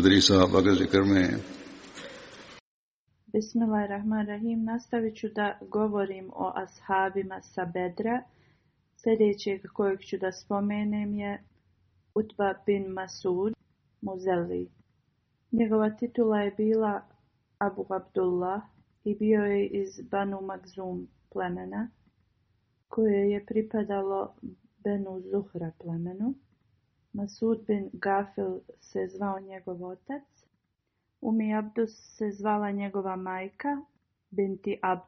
Badri sahaba ga zikr में Bismillahirrahmanirrahim. Nastavit ću da govorim o ashabima sa Bedra. Sljedećeg kojeg ću da spomenem je Utba bin Masud Muzeli. Njegova titula je bila Abu Abdullah i bio je iz Banu Magzum plemena koje je pripadalo Benu Zuhra plemenu. Masud bin Gafil se zvao njegov otac, Umi Abdus se zvala njegova majka, binti Abd.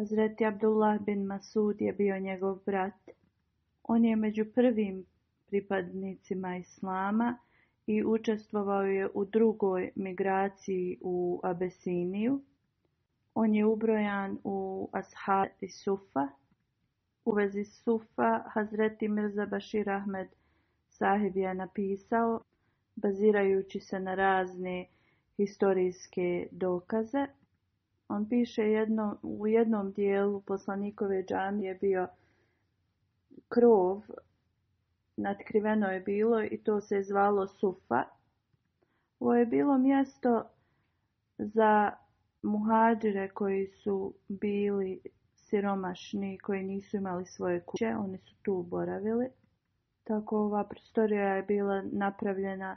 Hazreti Abdullah bin Masud je bio njegov brat. On je među prvim pripadnicima Islama i učestvovao je u drugoj migraciji u Abesiniju. On je ubrojan u Ashab i Sufa. U vezi Sufa Hazreti Mirza Bashir Ahmed Sahib je napisao bazirajući se na razne historijske dokaze. On piše jedno, u jednom dijelu poslanikove džami je bio krov, natkriveno je bilo i to se zvalo Sufa. Ovo je bilo mjesto za muhađire koji su bili siromašni, koji nisu imali svoje kuće, oni su tu boravili. Tako ova prostorija je bila napravljena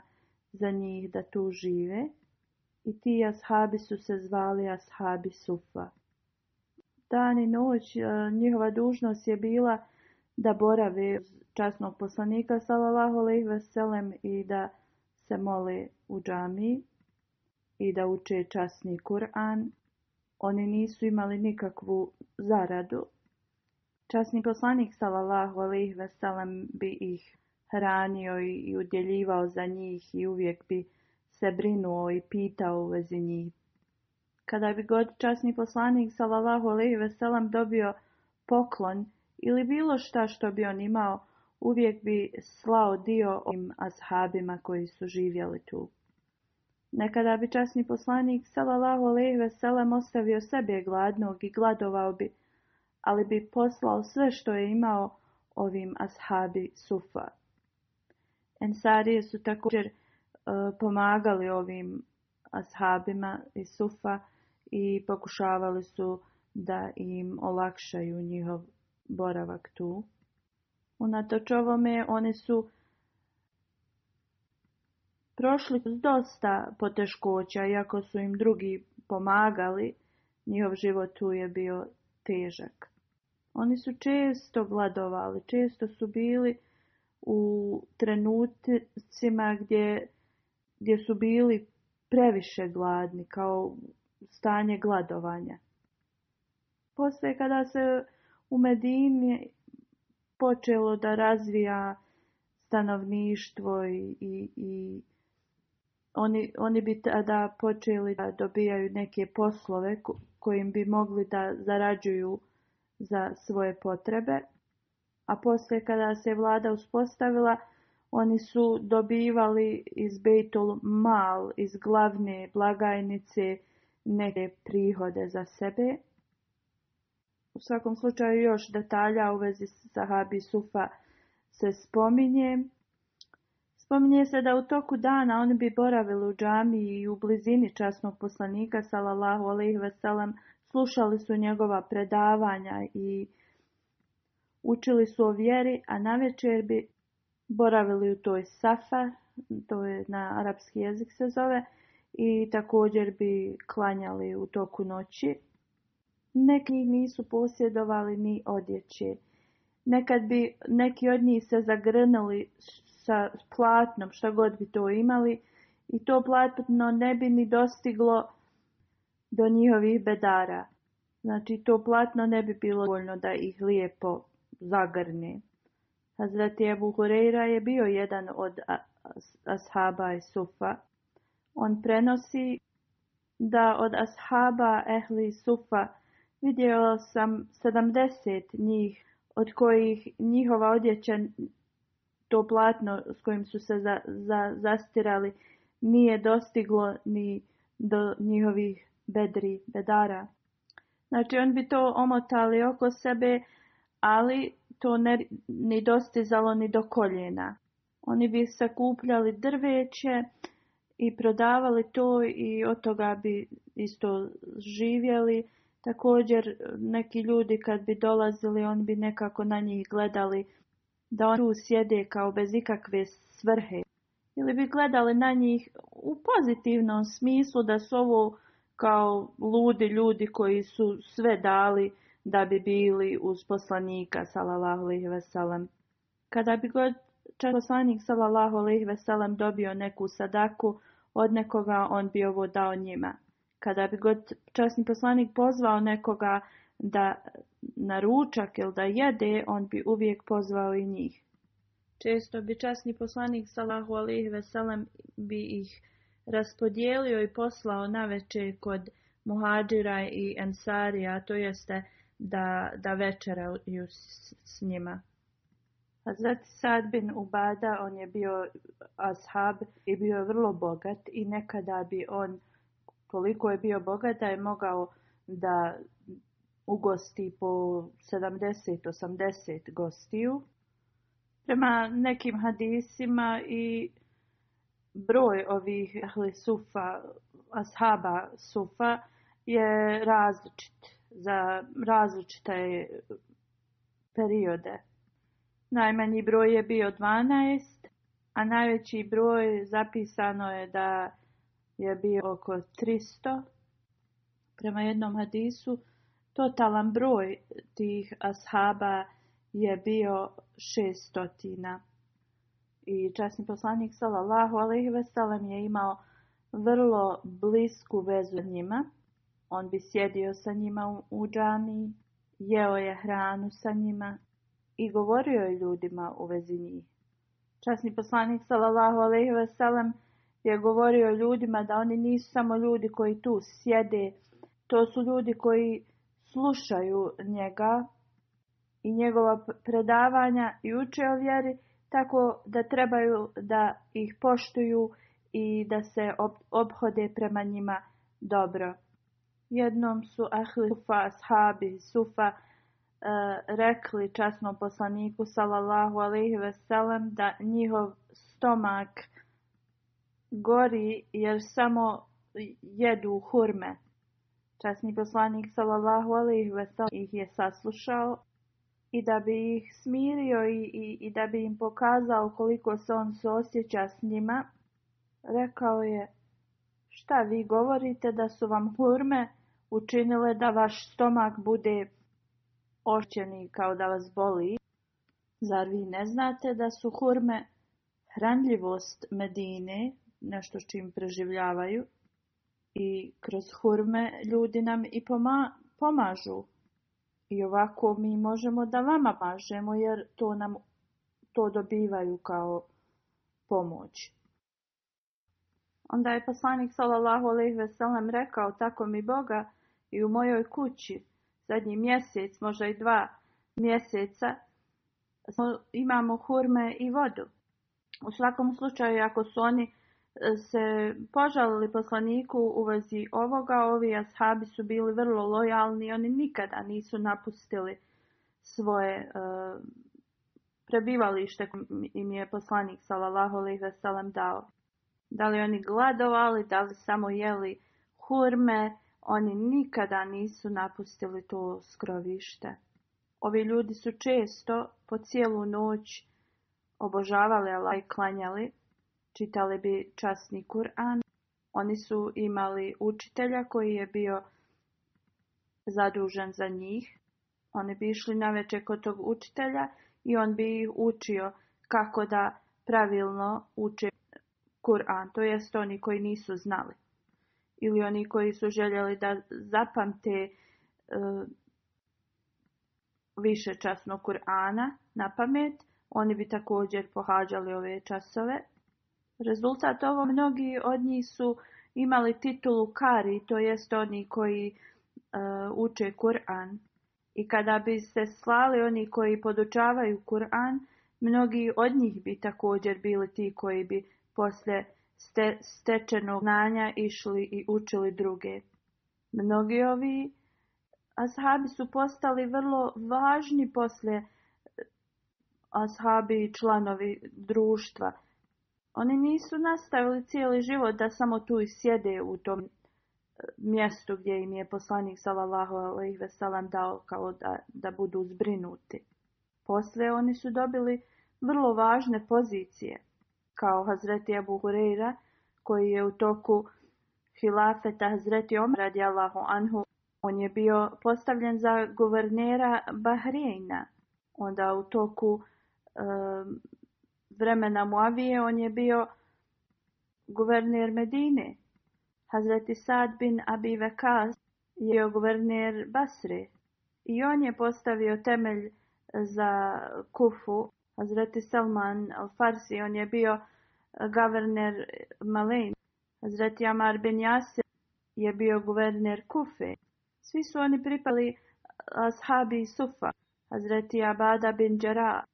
za njih da tu žive. I ti ashabi su se zvali ashabi sufa. Dan i noć e, njihova dužnost je bila da borave časnog poslanika sallallahu alejhi ve i da se mole u džamiji i da uče časni Kur'an. Oni nisu imali nikakvu zaradu, Časni poslanik sallallahu alejhi ve bi ih hranio i udjeljivao za njih i uvijek bi se brinuo i pitao u vezi njih. Kada bi god časni poslanik sallallahu alejhi ve dobio poklon ili bilo šta što bi on imao, uvijek bi slao dio ovim ashabima koji su živjeli tu. Nekada bi časni poslanik sallallahu alejhi ve ostavio sebe gladnog i gladovao bi ali bi poslao sve što je imao ovim ashabi sufa. Ensarije su također e, pomagali ovim ashabima i sufa i pokušavali su da im olakšaju njihov boravak tu. Unatoč ovome oni su prošli dosta poteškoća, iako su im drugi pomagali, njihov život tu je bio težak. Oni su često gladovali, često su bili u trenutcima gdje, gdje su bili previše gladni, kao stanje gladovanja. Poslije kada se u Medini počelo da razvija stanovništvo i, i oni, oni bi tada počeli da dobijaju neke poslove kojim bi mogli da zarađuju za svoje potrebe. A poslije kada se vlada uspostavila, oni su dobivali iz Bejtul mal, iz glavne blagajnice, neke prihode za sebe. U svakom slučaju još detalja u vezi sa Habi Sufa se spominje. Spominje se da u toku dana oni bi boravili u džami i u blizini časnog poslanika sallallahu alejhi ve slušali su njegova predavanja i učili su o vjeri, a navečer bi boravili u toj safa, to je na arapski jezik se zove, i također bi klanjali u toku noći. Neki nisu posjedovali ni odjeće. Nekad bi neki od njih se zagrnuli sa platnom, šta god bi to imali, i to platno ne bi ni dostiglo do njihovih bedara. Znači to platno ne bi bilo dovoljno da ih lijepo zagrne. Hazreti Abu Hureyra je bio jedan od ashaba i sufa. On prenosi da od ashaba ehli sufa vidjela sam 70 njih od kojih njihova odjeća to platno s kojim su se za, za, zastirali nije dostiglo ni do njihovih bedri, bedara. Znači on bi to omotali oko sebe, ali to ne, ni dostizalo ni do koljena. Oni bi sakupljali drveće i prodavali to i od toga bi isto živjeli. Također neki ljudi kad bi dolazili, oni bi nekako na njih gledali da tu sjede kao bez ikakve svrhe. Ili bi gledali na njih u pozitivnom smislu da su ovo kao ludi ljudi koji su sve dali da bi bili uz poslanika sallallahu alejhi veselam. Kada bi god poslanik sallallahu alejhi veselam, dobio neku sadaku od nekoga, on bi ovo dao njima. Kada bi god časni poslanik pozvao nekoga da na ručak ili da jede, on bi uvijek pozvao i njih. Često bi časni poslanik Salahu alih veselem bi ih raspodijelio i poslao na večer kod muhađira i ensarija, to jeste da, da večeraju s, s njima. Hazrat Sad bin Ubada, on je bio ashab i bio je vrlo bogat i nekada bi on, koliko je bio bogat, da je mogao da ugosti po 70-80 gostiju. Prema nekim hadisima i broj ovih sufa, ashaba sufa je različit za različite periode. Najmanji broj je bio 12, a najveći broj zapisano je da je bio oko 300. Prema jednom hadisu Totalan broj tih ashaba je bio šest I časni poslanik sallallahu alaihi veselam je imao vrlo blisku vezu njima. On bi sjedio sa njima u džami, jeo je hranu sa njima i govorio je ljudima u vezi njih. Časni poslanik sallallahu alejhi ve je govorio ljudima da oni nisu samo ljudi koji tu sjede, to su ljudi koji slušaju njega i njegova predavanja i uče o vjeri tako da trebaju da ih poštuju i da se obhode prema njima dobro. Jednom su ahli sufa, ashabi sufa, e, rekli časnom poslaniku sallallahu alaihi veselem da njihov stomak gori jer samo jedu hurme. Časni poslanik sallallahu alaihi ih je saslušao i da bi ih smirio i, i, da bi im pokazao koliko se on suosjeća s njima, rekao je šta vi govorite da su vam hurme učinile da vaš stomak bude ošćeni kao da vas boli? Zar vi ne znate da su hurme hranljivost Medine, nešto s čim preživljavaju, i kroz hurme ljudi nam i pomažu. I ovako mi možemo da vama pažemo, jer to nam to dobivaju kao pomoć. Onda je poslanik sallallahu alejhi ve sellem rekao tako mi Boga i u mojoj kući zadnji mjesec, možda i dva mjeseca imamo hurme i vodu. U svakom slučaju ako su oni se požalili poslaniku u vezi ovoga, ovi ashabi su bili vrlo lojalni, oni nikada nisu napustili svoje e, prebivalište im je poslanik sallallahu alejhi ve sellem dao. Da li oni gladovali, da li samo jeli hurme, oni nikada nisu napustili to skrovište. Ovi ljudi su često po cijelu noć obožavali Allah i klanjali, čitali bi časni Kur'an. Oni su imali učitelja koji je bio zadužen za njih. Oni bi išli na večer kod tog učitelja i on bi ih učio kako da pravilno uče Kur'an, to jest oni koji nisu znali. Ili oni koji su željeli da zapamte uh, više časnog Kur'ana na pamet, oni bi također pohađali ove časove. Rezultat ovo mnogi od njih su imali titulu kari, to jest oni koji e, uče Kur'an. I kada bi se slali oni koji podučavaju Kur'an, mnogi od njih bi također bili ti koji bi poslije ste, stečenog znanja išli i učili druge. Mnogi ovi ashabi su postali vrlo važni poslije e, ashabi i članovi društva oni nisu nastavili cijeli život da samo tu i sjede u tom e, mjestu gdje im je poslanik sallallahu alejhi ve dao kao da, da budu zbrinuti. Poslije oni su dobili vrlo važne pozicije, kao Hazreti Abu Hurajra koji je u toku hilafeta Hazreti Omar radijallahu anhu, on je bio postavljen za guvernera Bahreina. Onda u toku e, vremena Muavije on je bio guverner Medine. Hazreti Sad bin Abi Vekas je bio guverner Basri. i on je postavio temelj za Kufu. Hazreti Salman al-Farsi, on je bio guverner Malin. Hazreti Amar bin Yasir je bio guverner Kufi. Svi su oni pripali ashabi Sufa. Hazreti Abada bin Đara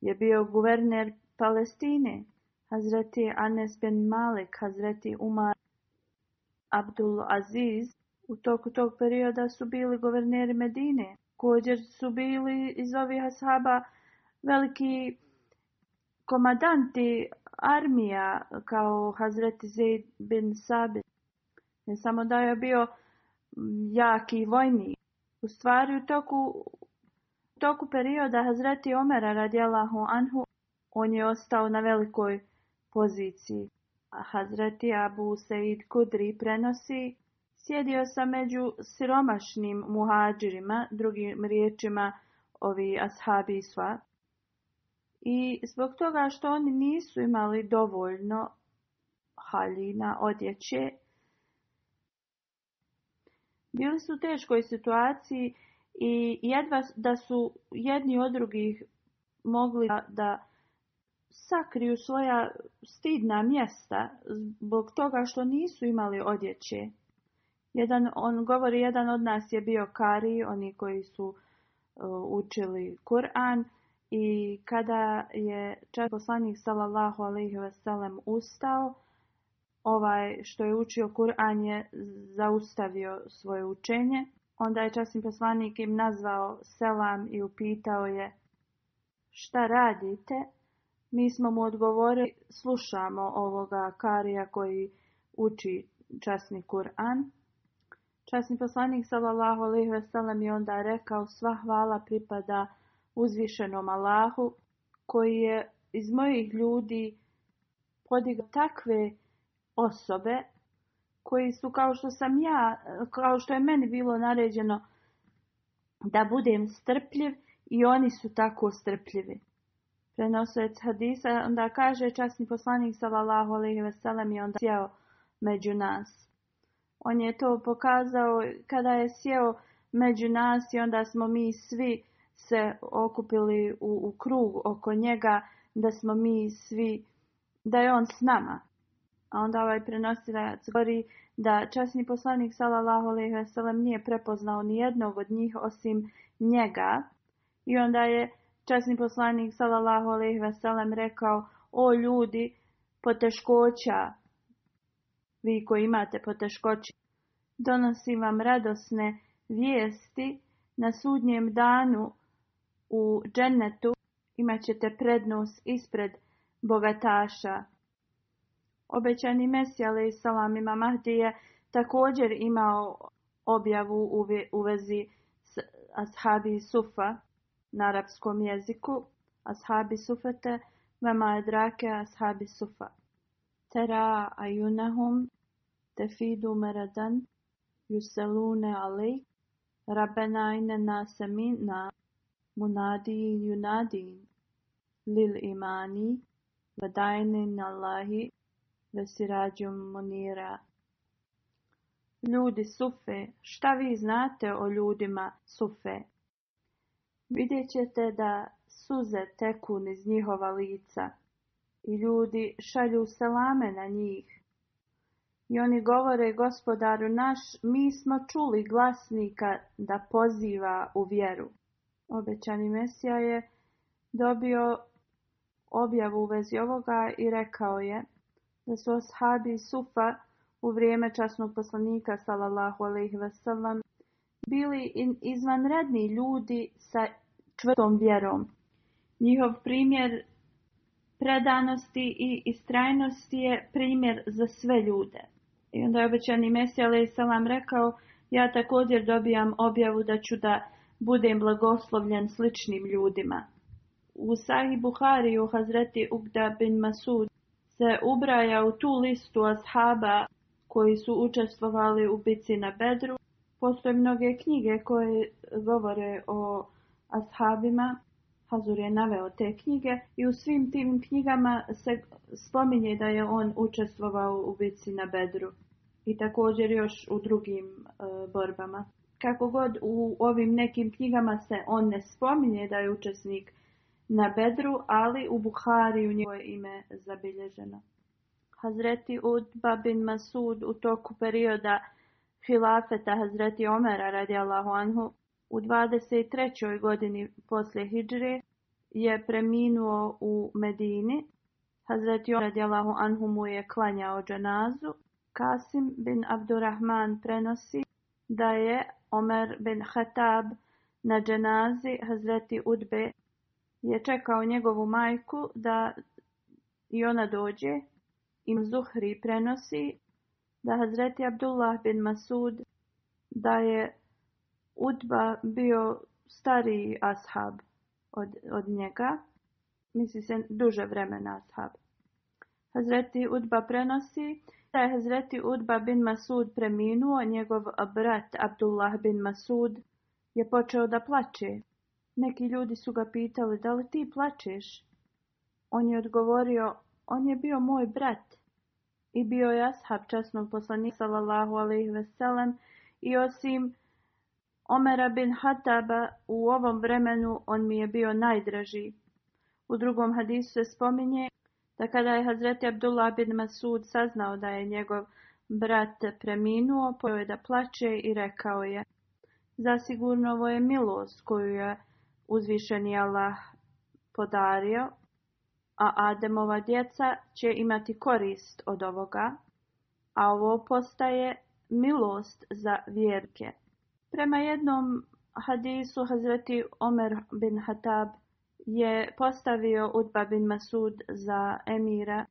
je bio guverner Palestine, Hazreti Anes bin Malik, Hazreti Umar Abdul Aziz, u toku tog perioda su bili guverneri Medine. kođer su bili iz ovih ashaba veliki komadanti armija kao Hazreti Zaid bin Sabit. Ne samo da je bio jaki vojni U stvari u toku, toku perioda Hazreti Omera radijalahu anhu on je ostao na velikoj poziciji. A Hazreti Abu Seid Kudri prenosi, sjedio sam među siromašnim muhađirima, drugim riječima ovi ashabi sva, i zbog toga što oni nisu imali dovoljno haljina odjeće, bili su u teškoj situaciji i jedva da su jedni od drugih mogli da sakriju svoja stidna mjesta zbog toga što nisu imali odjeće. Jedan, on govori, jedan od nas je bio kari, oni koji su e, učili Kur'an i kada je čak poslanik sallallahu alaihi ustao, ovaj što je učio Kur'an je zaustavio svoje učenje. Onda je časni poslanik im nazvao selam i upitao je šta radite, mi smo mu odgovorili, slušamo ovoga karija koji uči časni Kur'an. Časni poslanik sallallahu alejhi ve sellem je onda rekao sva hvala pripada uzvišenom Allahu koji je iz mojih ljudi podigao takve osobe koji su kao što sam ja, kao što je meni bilo naređeno da budem strpljiv i oni su tako strpljivi. Prenosec hadisa, onda kaže časni poslanik sallallahu alaihi veselem je onda sjeo među nas. On je to pokazao kada je sjeo među nas i onda smo mi svi se okupili u, krug oko njega, da smo mi svi, da je on s nama. A onda ovaj prenosilac govori da časni poslanik sallallahu alejhi ve nije prepoznao ni jednog od njih osim njega. I onda je Časni poslanik sallallahu alejhi ve sellem rekao: "O ljudi poteškoća, vi koji imate poteškoće, donosim vam radosne vijesti na sudnjem danu u džennetu imat ćete prednost ispred bogataša. Obećani Mesija alaih salam ima Mahdi je također imao objavu u vezi ashabi Sufa na arapskom jeziku Ashabi sufete Vema edrake ashabi sufa Tera ajunahum Tefidu meradan Yuselune ali, Rabenajne inna munadijin Munadi yunadi Lil imani Vadajnin Allahi Vesirađum munira Ljudi sufe, šta vi znate o ljudima sufe? Vidjet ćete da suze teku niz njihova lica i ljudi šalju selame na njih. I oni govore gospodaru naš, mi smo čuli glasnika da poziva u vjeru. Obećani Mesija je dobio objavu u vezi ovoga i rekao je da su ashabi Sufa u vrijeme časnog poslanika sallallahu alejhi ve bili izvanredni ljudi sa čvrstom vjerom. Njihov primjer predanosti i istrajnosti je primjer za sve ljude. I onda je obećani Mesija Salam rekao, ja također dobijam objavu da ću da budem blagoslovljen sličnim ljudima. U Sahih Buhari u Hazreti Ugda bin Masud se ubraja u tu listu ashaba koji su učestvovali u bici na Bedru. Postoje mnoge knjige koje govore o ashabima, Hazur je naveo te knjige i u svim tim knjigama se spominje da je on učestvovao u bici na Bedru i također još u drugim e, borbama. Kako god u ovim nekim knjigama se on ne spominje da je učesnik na Bedru, ali u Buhari u njegovo ime zabilježeno. Hazreti Udba bin Masud u toku perioda hilafeta Hazreti Omera radijallahu anhu u 23. godini poslije Hidžre je preminuo u Medini. Hazreti Omer radijalahu anhu mu je klanjao džanazu. Kasim bin Abdurrahman prenosi da je Omer bin Hatab na džanazi. Hazreti Udbe je čekao njegovu majku da i ona dođe. Im Zuhri prenosi da Hazreti Abdullah bin Masud da je Utba bio stariji ashab od, od njega, misli se duže vremena ashab. Hazreti Udba prenosi da je Hazreti Udba bin Masud preminuo, njegov brat Abdullah bin Masud je počeo da plače. Neki ljudi su ga pitali, da li ti plačeš? On je odgovorio, on je bio moj brat i bio je ashab časnog poslanika sallallahu alaihi veselem i osim Omera bin Hataba u ovom vremenu on mi je bio najdraži. U drugom hadisu se spominje da kada je Hazreti Abdullah bin Masud saznao da je njegov brat preminuo, pojeda je da plaće i rekao je Zasigurno ovo je milost koju je uzvišeni Allah podario, a Ademova djeca će imati korist od ovoga, a ovo postaje milost za vjerke. Prema jednom hadisu Hazreti Omer bin Hatab je postavio Udba bin Masud za emira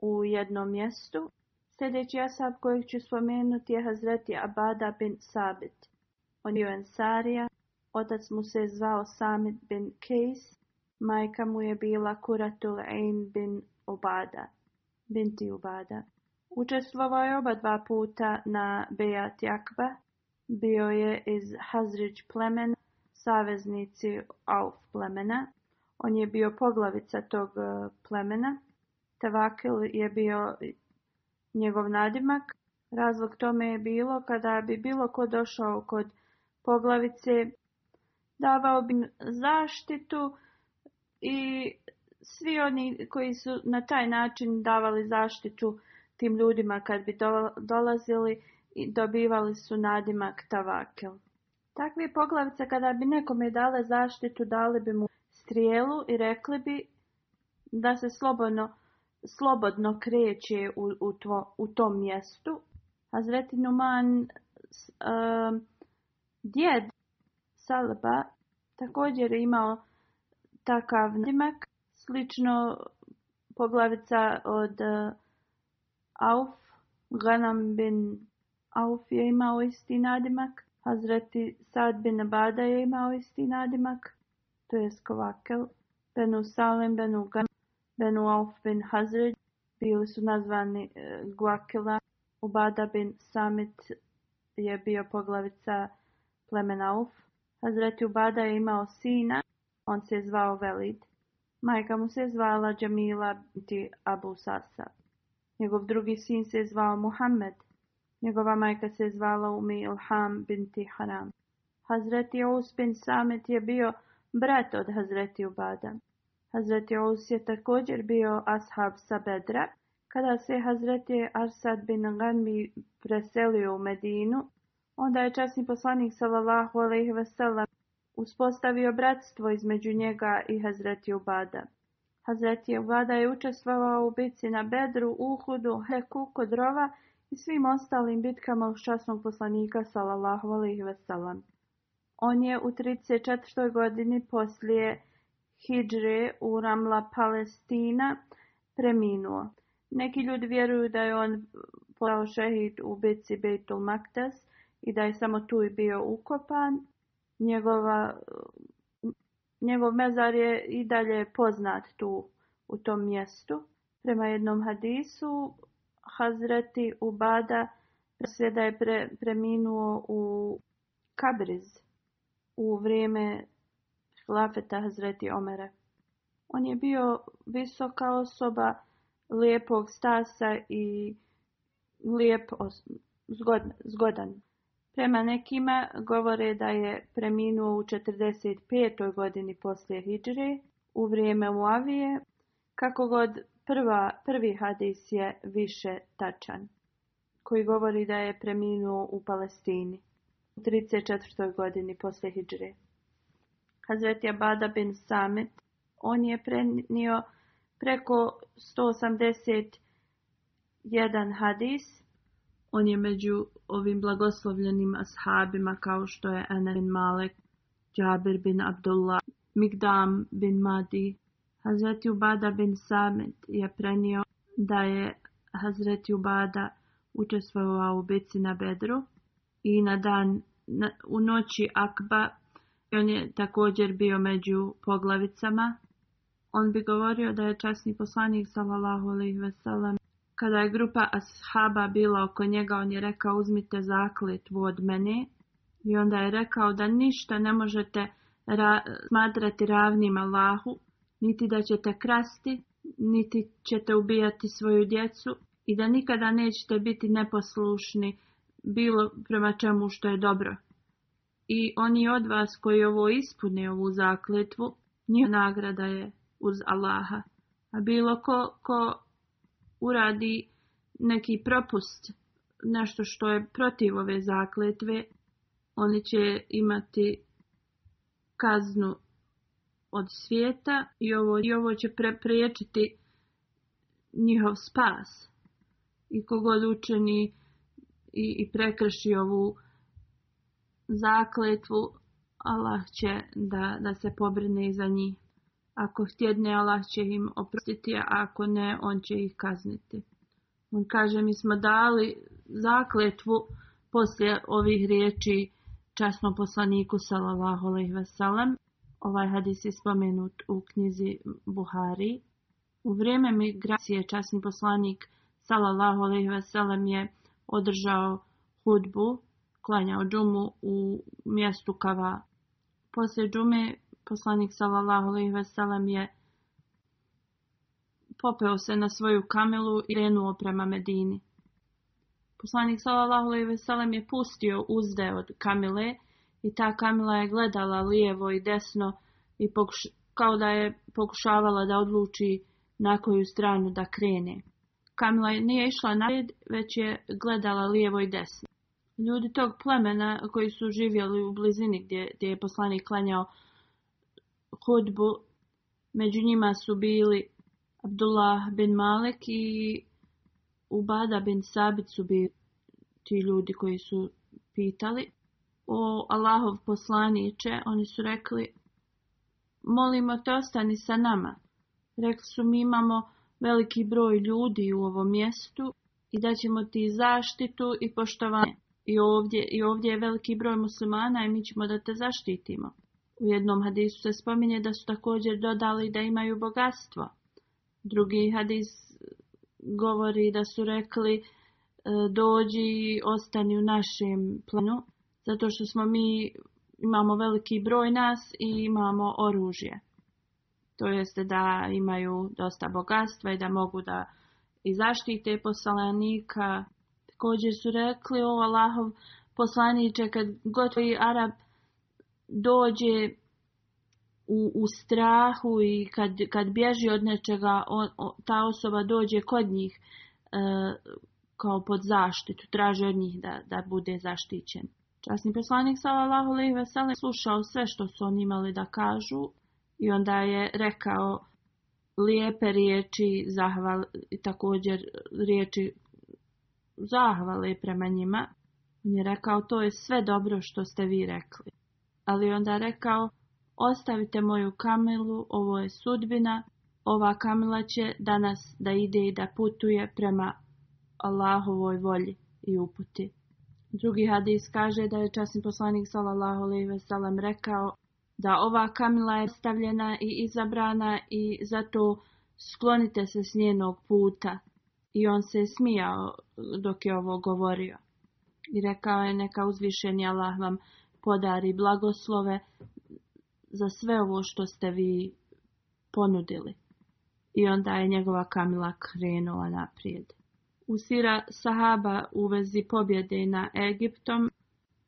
u jednom mjestu. Sljedeći asab kojeg ću spomenuti je Hazreti Abada bin Sabit. On je Ansarija, otac mu se zvao Samit bin Kejs, majka mu je bila Kuratul Ain bin Ubada, binti Ubada. Učestvovao je oba dva puta na Bejat Jakba bio je iz Hazrić plemena, saveznici Auf plemena. On je bio poglavica tog e, plemena. Tevakil je bio njegov nadimak. Razlog tome je bilo kada bi bilo ko došao kod poglavice, davao bi zaštitu i svi oni koji su na taj način davali zaštitu tim ljudima kad bi dolazili i dobivali su nadimak Tavakel. Takvi poglavice kada bi nekome dale zaštitu, dali bi mu strijelu i rekli bi da se slobodno, slobodno kreće u, u, tom mjestu. A Zvetinuman uh, e, djed Salba također imao takav nadimak, slično poglavica od uh, Auf Ganam bin Auf je imao isti nadimak, Hazreti Sad bin Abada je imao isti nadimak, to je Skovakel, Benu Salim, Benu Gan, Benu Auf bin Hazred, bili su nazvani e, Guakela, Ubada bin Samit je bio poglavica plemena Auf. Hazreti Ubada je imao sina, on se je zvao Velid. Majka mu se zvala Džamila binti Abu Sasa. Njegov drugi sin se zvao Muhammed. Njegova majka se zvala Umi Ilham binti Haram. Hazreti Ous bin Samet je bio brat od Hazreti Ubada. Hazreti Ous je također bio ashab sa Bedra. Kada se Hazreti Arsad bin Ganbi preselio u Medinu, onda je časni poslanik sallallahu ve uspostavio bratstvo između njega i Hazreti Ubada. Hazreti Ubada je učestvovao u bici na Bedru, Uhudu, Heku, Kodrova i svim ostalim bitkama uz časnog poslanika sallallahu ve sellem. On je u 34. godini poslije Hidre u Ramla Palestina preminuo. Neki ljudi vjeruju da je on pojao šehid u Beci Bejtul Maktas i da je samo tu i bio ukopan. Njegova, njegov mezar je i dalje poznat tu u tom mjestu. Prema jednom hadisu Hazreti Ubada se da je preminuo u Kabriz u vrijeme lafeta Hazreti Omera. On je bio visoka osoba, lijepog stasa i lijep, zgodan. Prema nekima govore da je preminuo u 45. godini poslije Hidžre u vrijeme Muavije. Kako god Prva, prvi hadis je više tačan, koji govori da je preminuo u Palestini u 34. godini posle Hidžre. Hazreti Abada bin Samet, on je prenio preko 181 hadis. On je među ovim blagoslovljenim ashabima kao što je Ana bin Malek, Džabir bin Abdullah, Migdam bin Madi, Hazreti Ubada bin Samet je prenio da je Hazreti Ubada učestvovao u bici na Bedru i na dan u noći Akba on je također bio među poglavicama. On bi govorio da je časni poslanik sallallahu alejhi ve kada je grupa ashaba bila oko njega, on je rekao uzmite zakletvu od mene i onda je rekao da ništa ne možete ra smatrati ravnim Allahu niti da ćete krasti, niti ćete ubijati svoju djecu i da nikada nećete biti neposlušni bilo prema čemu što je dobro. I oni od vas koji ovo ispune ovu zakletvu, njih nagrada je uz Allaha. A bilo ko, ko uradi neki propust, nešto što je protiv ove zakletve, oni će imati kaznu od svijeta i ovo, i ovo će prepriječiti njihov spas. I kogod učeni i, i prekrši ovu zakletvu, Allah će da, da se pobrine za njih. Ako htjedne, Allah će im oprostiti, a ako ne, on će ih kazniti. On kaže, mi smo dali zakletvu poslije ovih riječi časnom poslaniku sallallahu i ve Ovaj hadis je spomenut u knjizi Buhari. U vrijeme migracije časni poslanik sallallahu alejhi ve sellem je održao hudbu, klanjao džumu u mjestu Kava. Poslije džume poslanik sallallahu alejhi ve je popeo se na svoju kamelu i krenuo prema Medini. Poslanik sallallahu alejhi ve je pustio uzde od kamile i ta Kamila je gledala lijevo i desno i kao da je pokušavala da odluči na koju stranu da krene. Kamila nije išla naprijed, već je gledala lijevo i desno. Ljudi tog plemena koji su živjeli u blizini gdje, je poslanik klanjao hudbu, među njima su bili Abdullah bin Malek i Ubada bin Sabit su bili ti ljudi koji su pitali o Allahov poslaniće, oni su rekli, molimo te ostani sa nama. Rekli su, mi imamo veliki broj ljudi u ovom mjestu i da ćemo ti zaštitu i poštovanje. I ovdje, I ovdje je veliki broj muslimana i mi ćemo da te zaštitimo. U jednom hadisu se spominje da su također dodali da imaju bogatstvo. Drugi hadis govori da su rekli e, dođi i ostani u našem planu zato što smo mi, imamo veliki broj nas i imamo oružje. To jeste da imaju dosta bogatstva i da mogu da i zaštite poslanika. Također su rekli o Allahov kad gotovi Arab dođe u, strahu i kad, kad bježi od nečega, ta osoba dođe kod njih e, kao pod zaštitu, traži od njih da, da bude zaštićen. Časni poslanik sallallahu alejhi ve sellem slušao sve što su oni imali da kažu i onda je rekao lijepe riječi zahval i također riječi zahvale prema njima. On je rekao to je sve dobro što ste vi rekli. Ali onda je rekao ostavite moju kamilu, ovo je sudbina, ova kamila će danas da ide i da putuje prema Allahovoj volji i uputi. Drugi hadis kaže da je časni poslanik sallallahu alejhi ve sellem rekao da ova kamila je stavljena i izabrana i zato sklonite se s njenog puta. I on se smijao dok je ovo govorio. I rekao je neka uzvišeni Allah vam podari blagoslove za sve ovo što ste vi ponudili. I onda je njegova kamila krenula naprijed. U sira Sahaba u vezi pobjede na Egiptom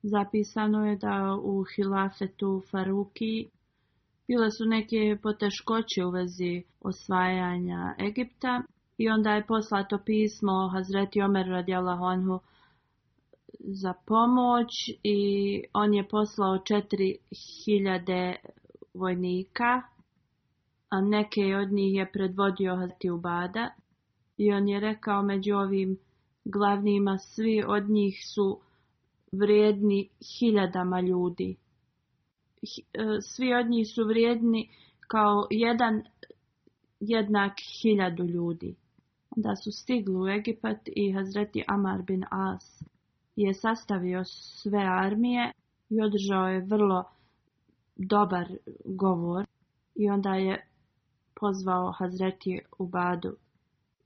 zapisano je da u hilafetu Faruki bile su neke poteškoće u vezi osvajanja Egipta i onda je poslato pismo Hazreti Omer radijallahu anhu za pomoć i on je poslao 4000 vojnika, a neke od njih je predvodio Hazreti Ubada. I on je rekao među ovim glavnima svi od njih su vrijedni hiljadama ljudi. E, svi od njih su vrijedni kao jedan jednak hiljadu ljudi. Da su stigli u Egipat i Hazreti Amar bin As je sastavio sve armije i održao je vrlo dobar govor i onda je pozvao Hazreti Ubadu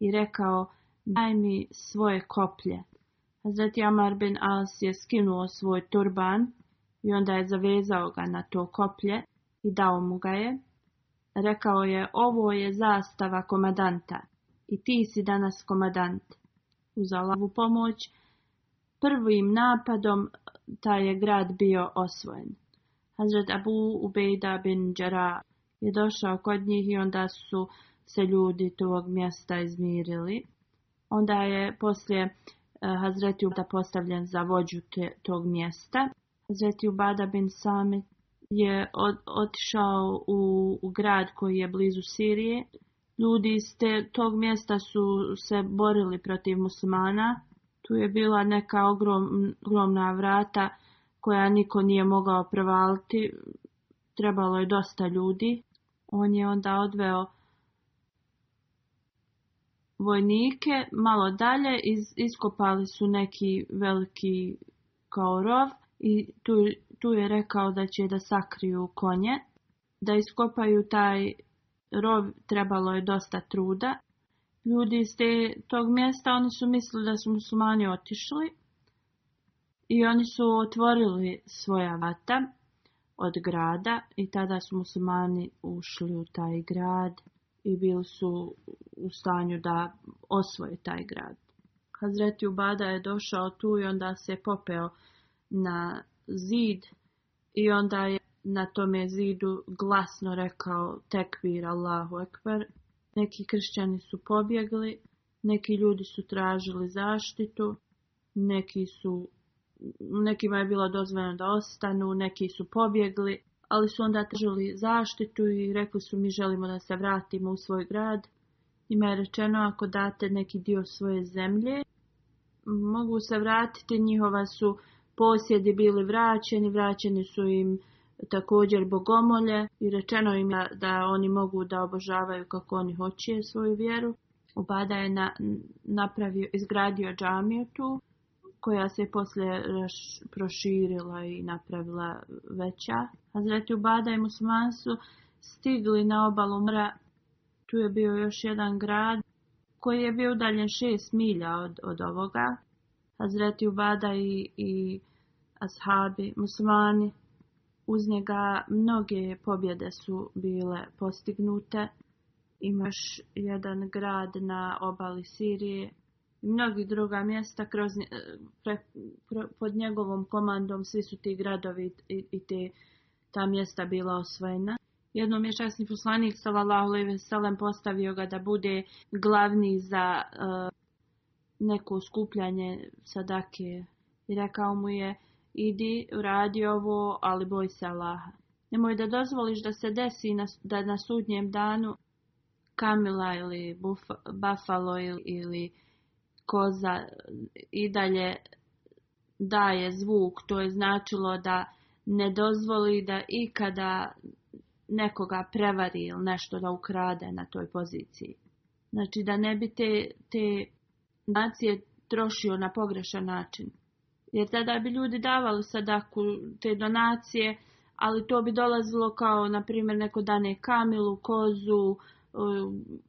i rekao daj mi svoje koplje. Hazreti Amar bin As je skinuo svoj turban i onda je zavezao ga na to koplje i dao mu ga je. Rekao je, ovo je zastava komadanta i ti si danas komadant. Uz zalavu pomoć, prvim napadom taj je grad bio osvojen. Hazret Abu Ubejda bin Đara je došao kod njih i onda su se ljudi tog mjesta izmirili. Onda je poslije eh, Hazreti Ubada postavljen za vođu tog mjesta. Hazreti Ubada bin sami je otišao u, grad koji je blizu Sirije. Ljudi iz tog mjesta su se borili protiv muslimana. Tu je bila neka ogrom, ogromna vrata koja niko nije mogao prevaliti. Trebalo je dosta ljudi. On je onda odveo vojnike malo dalje, iskopali su neki veliki kao rov i tu, tu je rekao da će da sakriju konje. Da iskopaju taj rov trebalo je dosta truda. Ljudi iz tog mjesta oni su mislili da su musulmani otišli i oni su otvorili svoja vata od grada i tada su musulmani ušli u taj grad i bili su u stanju da osvoje taj grad. Hazreti Ubada je došao tu i onda se popeo na zid i onda je na tome zidu glasno rekao tekbir Allahu ekber. Neki kršćani su pobjegli, neki ljudi su tražili zaštitu, neki su, nekima je bilo dozvoljeno da ostanu, neki su pobjegli ali su onda tražili zaštitu i rekli su mi želimo da se vratimo u svoj grad. Ima je rečeno ako date neki dio svoje zemlje, mogu se vratiti, njihova su posjedi bili vraćeni, vraćeni su im također bogomolje i rečeno im je da oni mogu da obožavaju kako oni hoće svoju vjeru. Obada je na, napravio, izgradio džamiju tu koja se poslije proširila i napravila veća. Hazreti Ubada i musman su stigli na obalu Mra. Tu je bio još jedan grad koji je bio udaljen šest milja od, od ovoga. Hazreti Ubada i, i ashabi, musmani, uz njega mnoge pobjede su bile postignute. Imaš jedan grad na obali Sirije i druga mjesta kroz, e, pod njegovom komandom svi su ti gradovi i, te, ta mjesta bila osvojena. Jednom je časni poslanik sallallahu alejhi postavio ga da bude glavni za e, neko skupljanje sadake i rekao mu je idi radi ovo, ali boj se Allaha. Nemoj da dozvoliš da se desi na, da na sudnjem danu kamila ili buffalo ili koza i dalje daje zvuk, to je značilo da ne dozvoli da ikada nekoga prevari ili nešto da ukrade na toj poziciji. Znači da ne bi te, donacije trošio na pogrešan način. Jer tada bi ljudi davali sadaku te donacije, ali to bi dolazilo kao, na primjer, neko dane kamilu, kozu, e,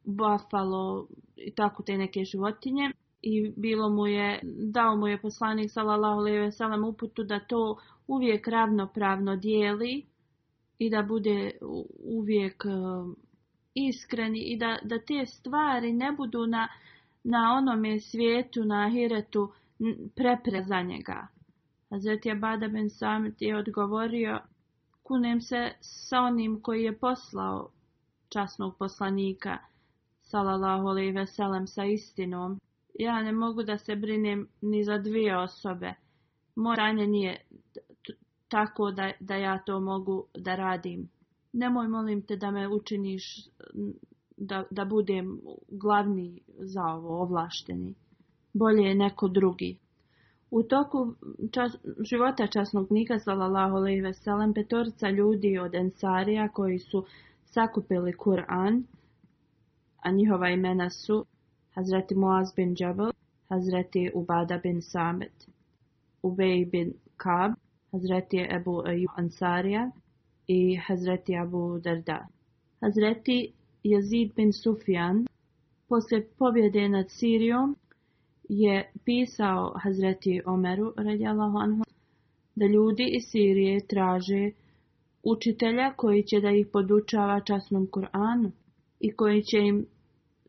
bafalo i tako te neke životinje i bilo mu je, dao mu je poslanik sallallahu alejhi ve sellem uputu da to uvijek ravnopravno dijeli i da bude uvijek e, iskreni i da, da te stvari ne budu na, na onome svijetu, na hiretu prepre za njega. Hazret je Bada Ben Samit je odgovorio, kunem se sa onim koji je poslao časnog poslanika, alejhi ve veselem, sa istinom ja ne mogu da se brinem ni za dvije osobe. Moranje nije tako da, da ja to mogu da radim. Nemoj molim te da me učiniš da, da budem glavni za ovo ovlašteni. Bolje je neko drugi. U toku života časnog nika alejhi ve veselem, petorica ljudi od Ensarija koji su sakupili Kur'an, a njihova imena su Hazreti Muaz bin Jabal, Hazreti Ubada bin Samit, Ubej bin Kab, Hazreti Ebu Ayyub Ansarija i Hazreti Abu Darda. Hazreti Yazid bin Sufjan, poslije pobjede nad Sirijom, je pisao Hazreti Omeru radijallahu anhu da ljudi iz Sirije traže učitelja koji će da ih podučava časnom Kur'anu i koji će im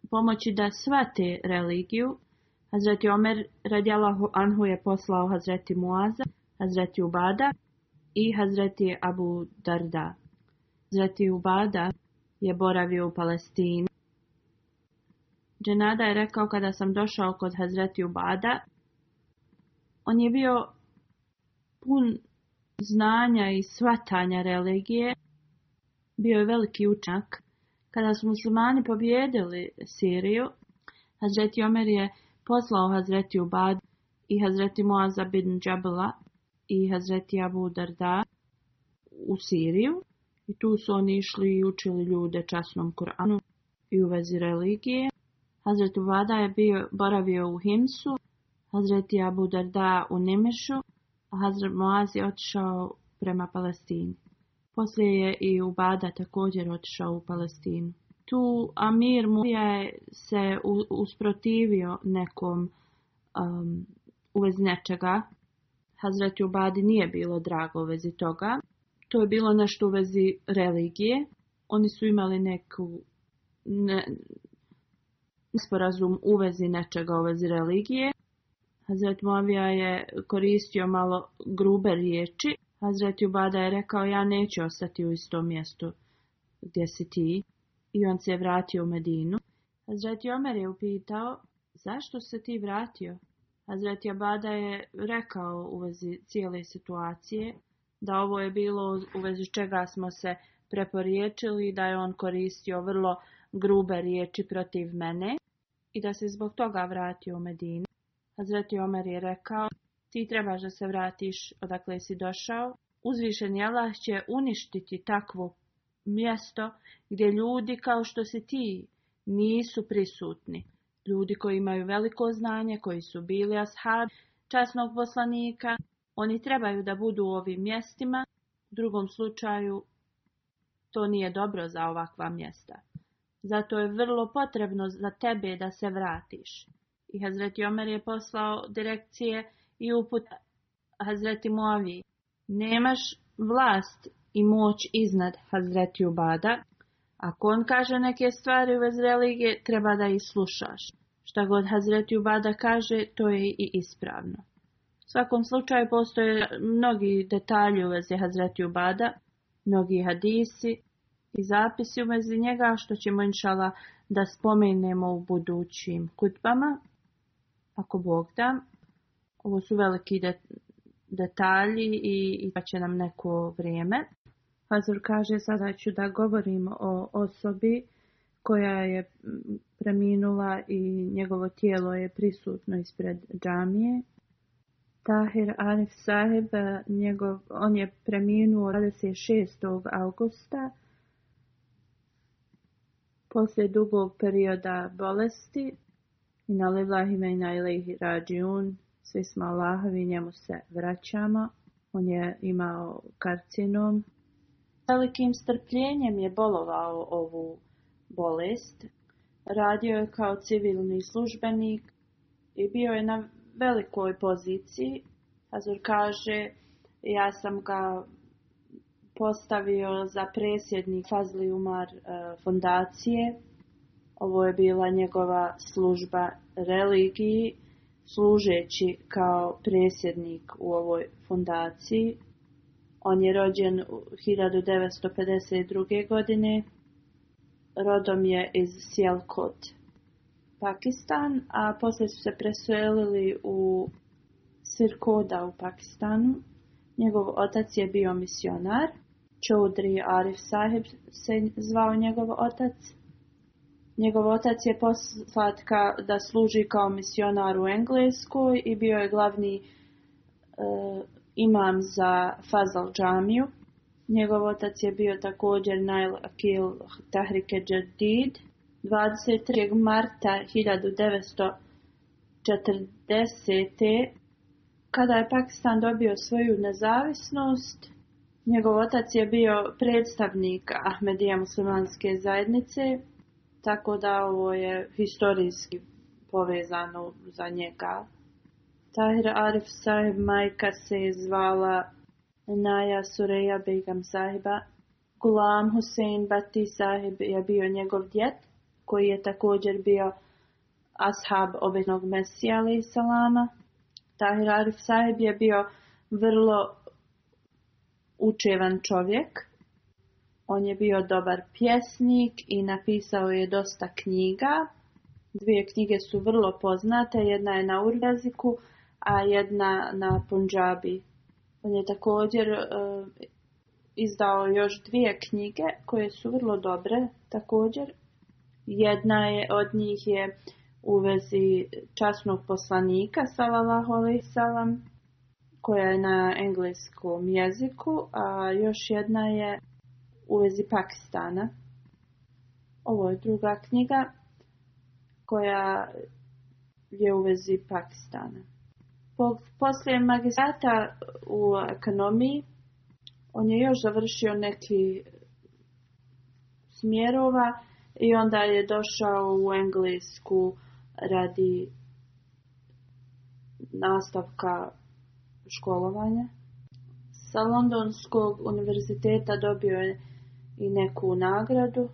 pomoći da svati religiju. Hazreti Omer radijalahu anhu je poslao Hazreti Muaza, Hazreti Ubada i Hazreti Abu Darda. Hazreti Ubada je boravio u Palestini. Dženada je rekao kada sam došao kod Hazreti Ubada, on je bio pun znanja i svatanja religije, bio je veliki učak kada su muslimani pobijedili Siriju, Hazreti Omer je poslao Hazreti Ubad i Hazreti Moaza bin Džabela i Hazreti Abu Darda u Siriju. I tu su oni išli i učili ljude časnom Koranu i u vezi religije. Hazret Ubada je bio, boravio u Himsu, Hazreti Abu Darda u Nimešu, a Hazret Moaz je otišao prema Palestini. Poslije je i Bada također otišao u Palestinu. Tu Amir je se usprotivio nekom um, vezi nečega. Hazreti Ubadi nije bilo drago u vezi toga. To je bilo nešto u vezi religije. Oni su imali neku ne, sporazum u vezi nečega u vezi religije. Hazret Moavija je koristio malo grube riječi Hazreti Ubada je rekao, ja neću ostati u istom mjestu gdje si ti. I on se je vratio u Medinu. Hazreti Omer je upitao, zašto se ti vratio? Hazreti Abada je rekao u vezi cijele situacije da ovo je bilo u vezi čega smo se preporiječili da je on koristio vrlo grube riječi protiv mene i da se zbog toga vratio u Medinu. Hazreti Omer je rekao, ti trebaš da se vratiš odakle si došao. je Allah će uništiti takvo mjesto gdje ljudi kao što si ti nisu prisutni. Ljudi koji imaju veliko znanje, koji su bili ashab časnog poslanika, oni trebaju da budu u ovim mjestima, u drugom slučaju to nije dobro za ovakva mjesta. Zato je vrlo potrebno za tebe da se vratiš. I Hazreti Omer je poslao direkcije i uputa Hazreti Moavi. Nemaš vlast i moć iznad Hazreti Ubada. Ako on kaže neke stvari u vez religije, treba da ih slušaš. Šta god Hazreti Ubada kaže, to je i ispravno. U svakom slučaju postoje mnogi detalji u vezi Hazreti Ubada, mnogi hadisi i zapisi u vezi njega, što ćemo inšala da spomenemo u budućim kutbama, ako Bog dam ovo su veliki detalji i, i pa će nam neko vrijeme. Pazur kaže, sada ću da govorim o osobi koja je preminula i njegovo tijelo je prisutno ispred džamije. Tahir Arif Saheb, njegov, on je preminuo 26. augusta poslije dugog perioda bolesti. i lillahi wa svi smo Allahovi, njemu se vraćamo. On je imao karcinom. Velikim strpljenjem je bolovao ovu bolest. Radio je kao civilni službenik i bio je na velikoj poziciji. Azur kaže, ja sam ga postavio za presjednik Fazli Umar e, fondacije. Ovo je bila njegova služba religiji služeći kao predsjednik u ovoj fundaciji, On je rođen 1952. godine. Rodom je iz Sjelkot, Pakistan, a poslije su se preselili u Sirkoda u Pakistanu. Njegov otac je bio misionar. Choudri Arif Saheb se zvao njegov otac. Njegov otac je poslat da služi kao misionar u Engleskoj i bio je glavni e, imam za Fazal džamiju. Njegov otac je bio također Nail Akil Tahrike Jadid. 23. marta 1940. kada je Pakistan dobio svoju nezavisnost, njegov otac je bio predstavnik Ahmedija muslimanske zajednice tako da ovo je historijski povezano za njega. Tahir Arif sahib majka se je zvala Naja Sureja Begam sahiba. Gulam Hussein Bati sahib je bio njegov djet koji je također bio ashab ovinog Mesija i salama. Tahir Arif sahib je bio vrlo učevan čovjek on je bio dobar pjesnik i napisao je dosta knjiga. Dvije knjige su vrlo poznate, jedna je na urlaziku, a jedna na punjabi. On je također e, izdao još dvije knjige koje su vrlo dobre također. Jedna je od njih je u vezi časnog poslanika sallallahu salam koja je na engleskom jeziku, a još jedna je u vezi Pakistana. Ovo je druga knjiga koja je u vezi Pakistana. Poslije magistrata u ekonomiji, on je još završio neki smjerova i onda je došao u Englesku radi nastavka školovanja. Sa Londonskog univerziteta dobio je i neku nagradu.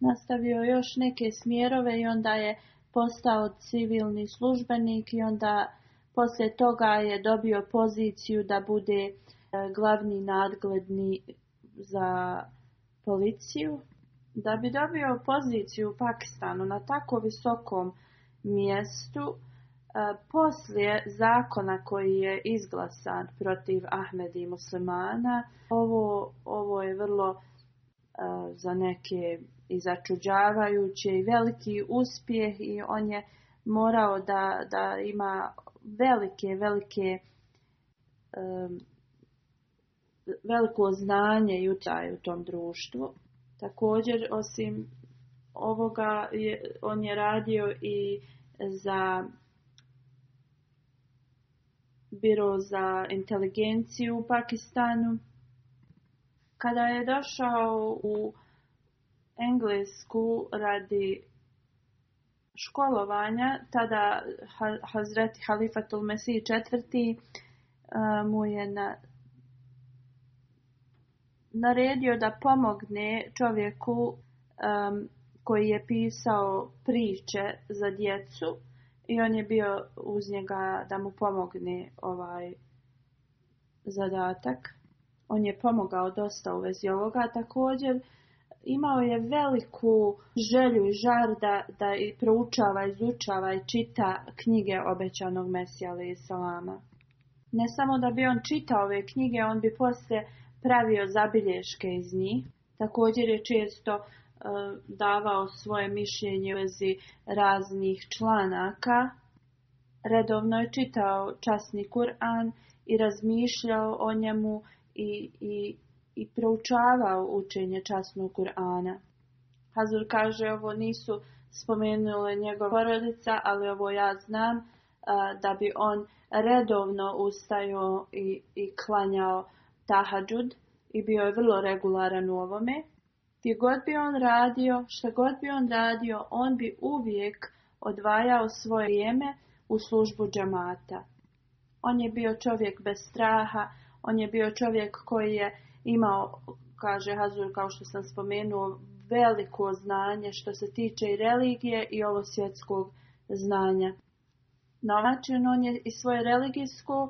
Nastavio još neke smjerove i onda je postao civilni službenik i onda poslije toga je dobio poziciju da bude e, glavni nadgledni za policiju. Da bi dobio poziciju u Pakistanu na tako visokom mjestu, E, poslije zakona koji je izglasan protiv Ahmedi i muslimana, ovo, ovo je vrlo e, za neke i začuđavajuće i veliki uspjeh i on je morao da, da ima velike, velike e, veliko znanje i utaj u tom društvu. Također, osim ovoga, on je radio i za biro za inteligenciju u Pakistanu. Kada je došao u Englesku radi školovanja, tada Hazreti Halifatul Mesih četvrti eh, mu je naredio da pomogne čovjeku eh, koji je pisao priče za djecu i on je bio uz njega da mu pomogne ovaj zadatak. On je pomogao dosta u vezi ovoga također. Imao je veliku želju i žar da, da i proučava, izučava i čita knjige obećanog Mesija i Salama. Ne samo da bi on čitao ove knjige, on bi poslije pravio zabilješke iz njih. Također je često Eh, davao svoje mišljenje u vezi raznih članaka. Redovno je čitao časni Kur'an i razmišljao o njemu i, i, i proučavao učenje časnog Kur'ana. Hazur kaže ovo nisu spomenule njegova porodica, ali ovo ja znam eh, da bi on redovno ustajao i, i klanjao tahadžud i bio je vrlo regularan u ovome. Gdje god bi on radio, šta god bi on radio, on bi uvijek odvajao svoje vrijeme u službu džamata. On je bio čovjek bez straha, on je bio čovjek koji je imao, kaže Hazur, kao što sam spomenuo, veliko znanje što se tiče i religije i ovo svjetskog znanja. Na ovaj način on je i svoje religijsko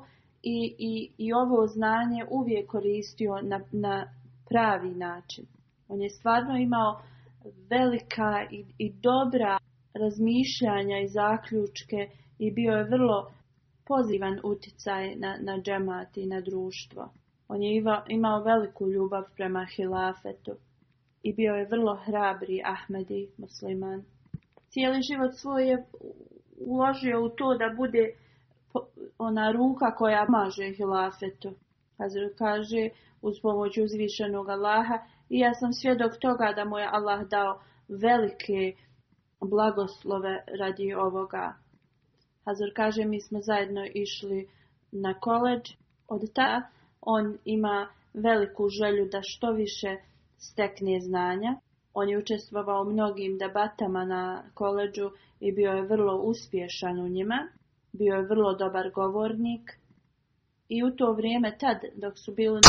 i, ovo znanje uvijek koristio na pravi način. On je stvarno imao velika i, i dobra razmišljanja i zaključke i bio je vrlo pozivan utjecaj na, na džemat i na društvo. On je imao veliku ljubav prema hilafetu i bio je vrlo hrabri Ahmedi musliman. Cijeli život svoj je uložio u to da bude ona ruka koja maže hilafetu. Hazru kaže uz pomoć uzvišenog Allaha i ja sam svjedok toga da mu je Allah dao velike blagoslove radi ovoga. Hazar kaže, mi smo zajedno išli na koleđ. Od ta on ima veliku želju da što više stekne znanja. On je učestvovao u mnogim debatama na koleđu i bio je vrlo uspješan u njima. Bio je vrlo dobar govornik. I u to vrijeme tad, dok su bili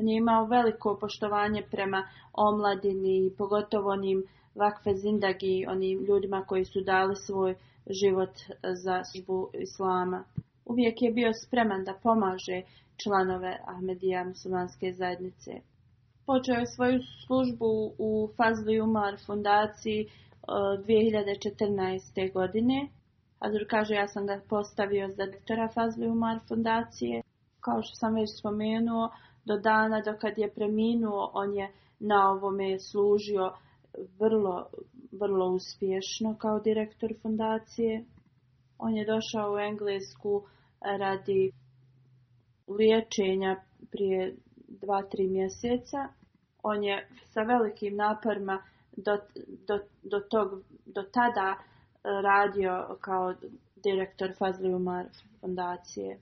on je imao veliko poštovanje prema omladini, pogotovo onim vakfe zindagi, onim ljudima koji su dali svoj život za službu islama. Uvijek je bio spreman da pomaže članove Ahmedija muslimanske zajednice. Počeo je svoju službu u Fazli Umar fundaciji 2014. E, godine. Azur kaže, ja sam ga postavio za direktora Fazli Umar fundacije. Kao što sam već spomenuo, do dana do kad je preminuo, on je na ovome služio vrlo, vrlo uspješno kao direktor fundacije. On je došao u Englesku radi liječenja prije dva, tri mjeseca. On je sa velikim naporima do, do, do, tog, do tada radio kao direktor Fazli Umar fundacije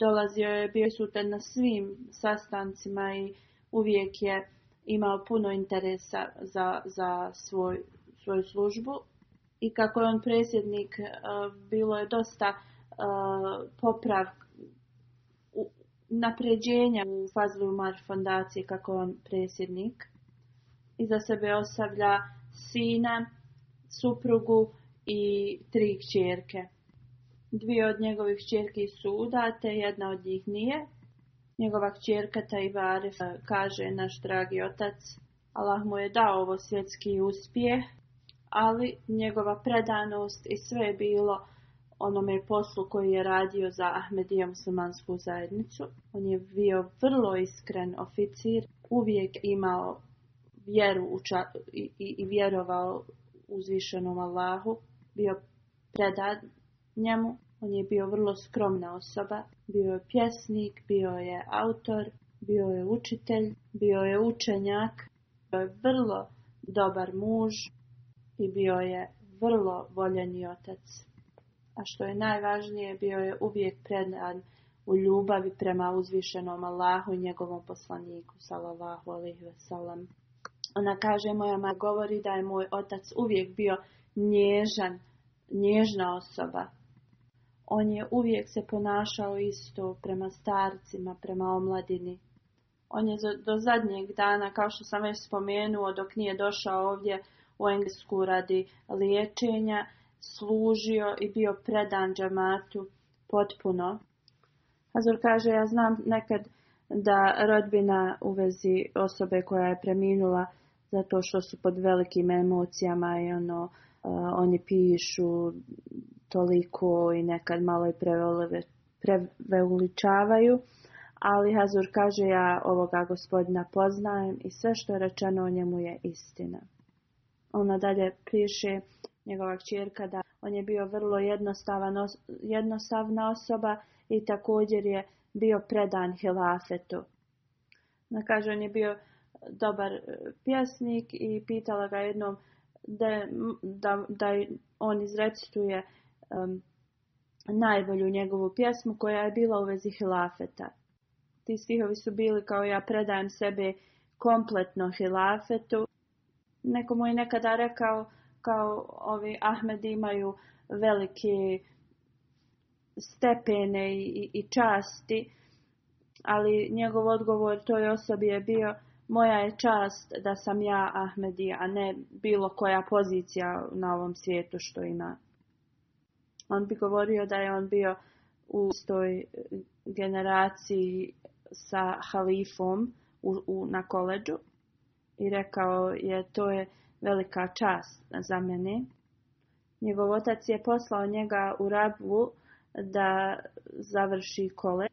dolazio je, bio na svim sastancima i uvijek je imao puno interesa za, za svoj, svoju službu. I kako je on predsjednik, eh, bilo je dosta eh, poprav napređenja u Fazlu Umar fondacije kako on predsjednik. I za sebe ostavlja sina, suprugu i tri kćerke. Dvije od njegovih kćerki su udate, jedna od njih nije. Njegova kćerka Tajvare, kaže, naš dragi otac, Allah mu je dao ovo svjetski uspjeh, ali njegova predanost i sve je bilo onome poslu koji je radio za Ahmedija muslimansku zajednicu. On je bio vrlo iskren oficir, uvijek imao vjeru i, i, i vjerovao uzvišenom Allahu, bio predan njemu. On je bio vrlo skromna osoba, bio je pjesnik, bio je autor, bio je učitelj, bio je učenjak, bio je vrlo dobar muž i bio je vrlo voljeni otac. A što je najvažnije, bio je uvijek predan u ljubavi prema uzvišenom Allahu i njegovom poslaniku, salavahu alaihi salam. Ona kaže, moja ma govori da je moj otac uvijek bio nježan, nježna osoba, on je uvijek se ponašao isto prema starcima, prema omladini. On je do zadnjeg dana, kao što sam već spomenuo, dok nije došao ovdje u Englesku radi liječenja, služio i bio predan džamatu potpuno. Hazur kaže, ja znam nekad da rodbina u vezi osobe koja je preminula zato što su pod velikim emocijama i ono, eh, oni pišu, toliko i nekad malo i preveličavaju. Ali Hazur kaže ja ovoga gospodina poznajem i sve što je rečeno o njemu je istina. Ona dalje piše njegova čirka da on je bio vrlo jednostavna osoba i također je bio predan hilafetu. Na kaže on je bio dobar e, pjesnik i pitala ga jednom da, da, da on izrecituje um, najbolju njegovu pjesmu koja je bila u vezi hilafeta. Ti stihovi su bili kao ja predajem sebe kompletno hilafetu. Neko mu je nekada rekao kao ovi Ahmedi imaju velike stepene i, i časti, ali njegov odgovor toj osobi je bio moja je čast da sam ja Ahmedi, a ne bilo koja pozicija na ovom svijetu što ima on bi govorio da je on bio u toj eh, generaciji sa halifom u, na koleđu i rekao je to je velika čast za mene. Njegov otac je poslao njega u Rabu da završi kole.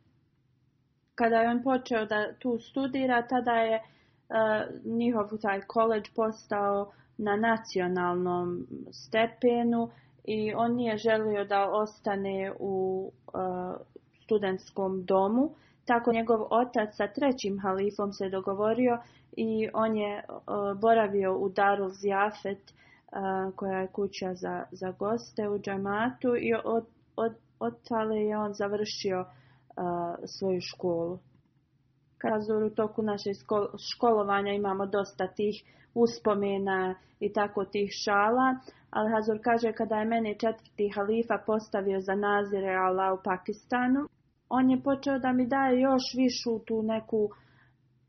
Kada je on počeo da tu studira, tada je eh, njihov taj koleđ postao na nacionalnom stepenu i on nije želio da ostane u uh, studentskom domu. Tako njegov otac sa trećim halifom se dogovorio i on je e, boravio u Darul Zjafet e, koja je kuća za, za goste u džamatu i od, od, je on završio svoju školu. Kazor, u toku naše školovanja imamo dosta tih uspomena i tako tih šala. Al Hazur kaže kada je meni četvrti halifa postavio za nazire Allah u Pakistanu, on je počeo da mi daje još višu tu neku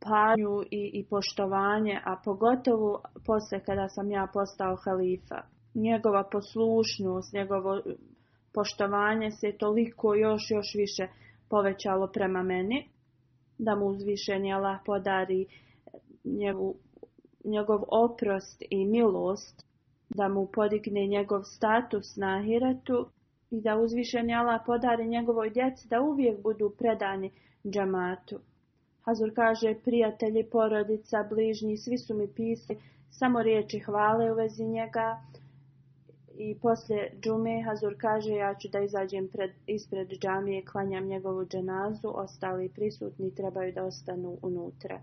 panju i, i poštovanje, a pogotovo poslije kada sam ja postao halifa. Njegova poslušnost, njegovo e, poštovanje se toliko još, još više povećalo prema meni, da mu uzvišenje Allah podari e, njegovu njegov oprost i milost, da mu podigne njegov status na Hiratu i da uzvišeni Allah podari njegovoj djeci da uvijek budu predani džamatu. Hazur kaže, prijatelji, porodica, bližnji, svi su mi pisali samo riječi hvale u vezi njega. I poslije džume Hazur kaže, ja ću da izađem pred, ispred džamije, klanjam njegovu dženazu, ostali prisutni trebaju da ostanu unutra.